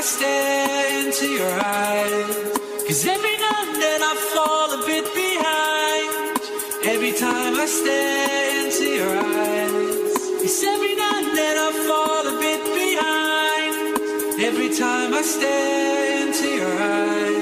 I stare into your eyes. Cause every now and then I fall a bit behind. Every time I stare into your eyes. Cause every now and then I fall a bit behind. Every time I stare into your eyes.